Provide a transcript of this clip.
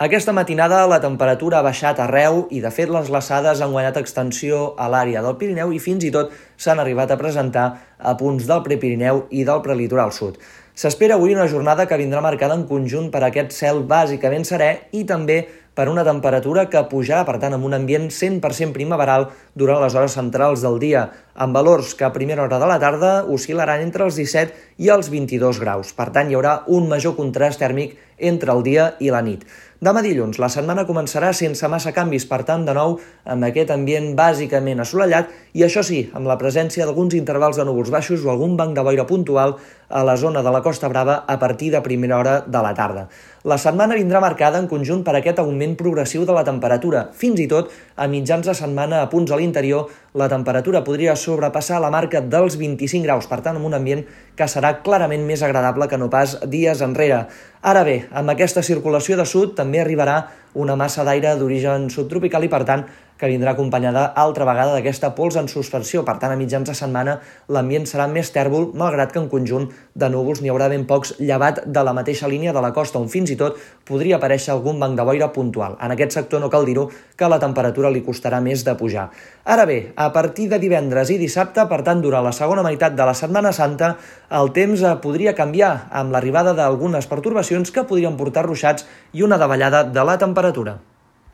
Aquesta matinada la temperatura ha baixat arreu i, de fet, les glaçades han guanyat extensió a l'àrea del Pirineu i fins i tot s'han arribat a presentar a punts del Prepirineu i del prelitoral sud. S'espera avui una jornada que vindrà marcada en conjunt per aquest cel bàsicament serè i també per una temperatura que pujarà, per tant, amb un ambient 100% primaveral durant les hores centrals del dia, amb valors que a primera hora de la tarda oscil·laran entre els 17 i els 22 graus. Per tant, hi haurà un major contrast tèrmic entre el dia i la nit. Demà dilluns, la setmana començarà sense massa canvis, per tant, de nou, amb aquest ambient bàsicament assolellat i, això sí, amb la presència d'alguns intervals de núvols baixos o algun banc de boira puntual a la zona de la Costa Brava a partir de primera hora de la tarda. La setmana vindrà marcada en conjunt per aquest augment progressiu de la temperatura. Fins i tot, a mitjans de setmana, a punts a l'interior, la temperatura podria sobrepassar la marca dels 25 graus, per tant, amb un ambient que serà clarament més agradable que no pas dies enrere. Ara bé, amb aquesta circulació de sud també arribarà una massa d'aire d'origen subtropical i, per tant, que vindrà acompanyada altra vegada d'aquesta pols en suspensió. Per tant, a mitjans de setmana l'ambient serà més tèrbol, malgrat que en conjunt de núvols n'hi haurà ben pocs llevat de la mateixa línia de la costa, on fins i tot podria aparèixer algun banc de boira puntual. En aquest sector no cal dir-ho que la temperatura li costarà més de pujar. Ara bé, a partir de divendres i dissabte, per tant, durant la segona meitat de la Setmana Santa, el temps podria canviar amb l'arribada d'algunes pertorbacions que podrien portar ruixats i una davallada de la temperatura.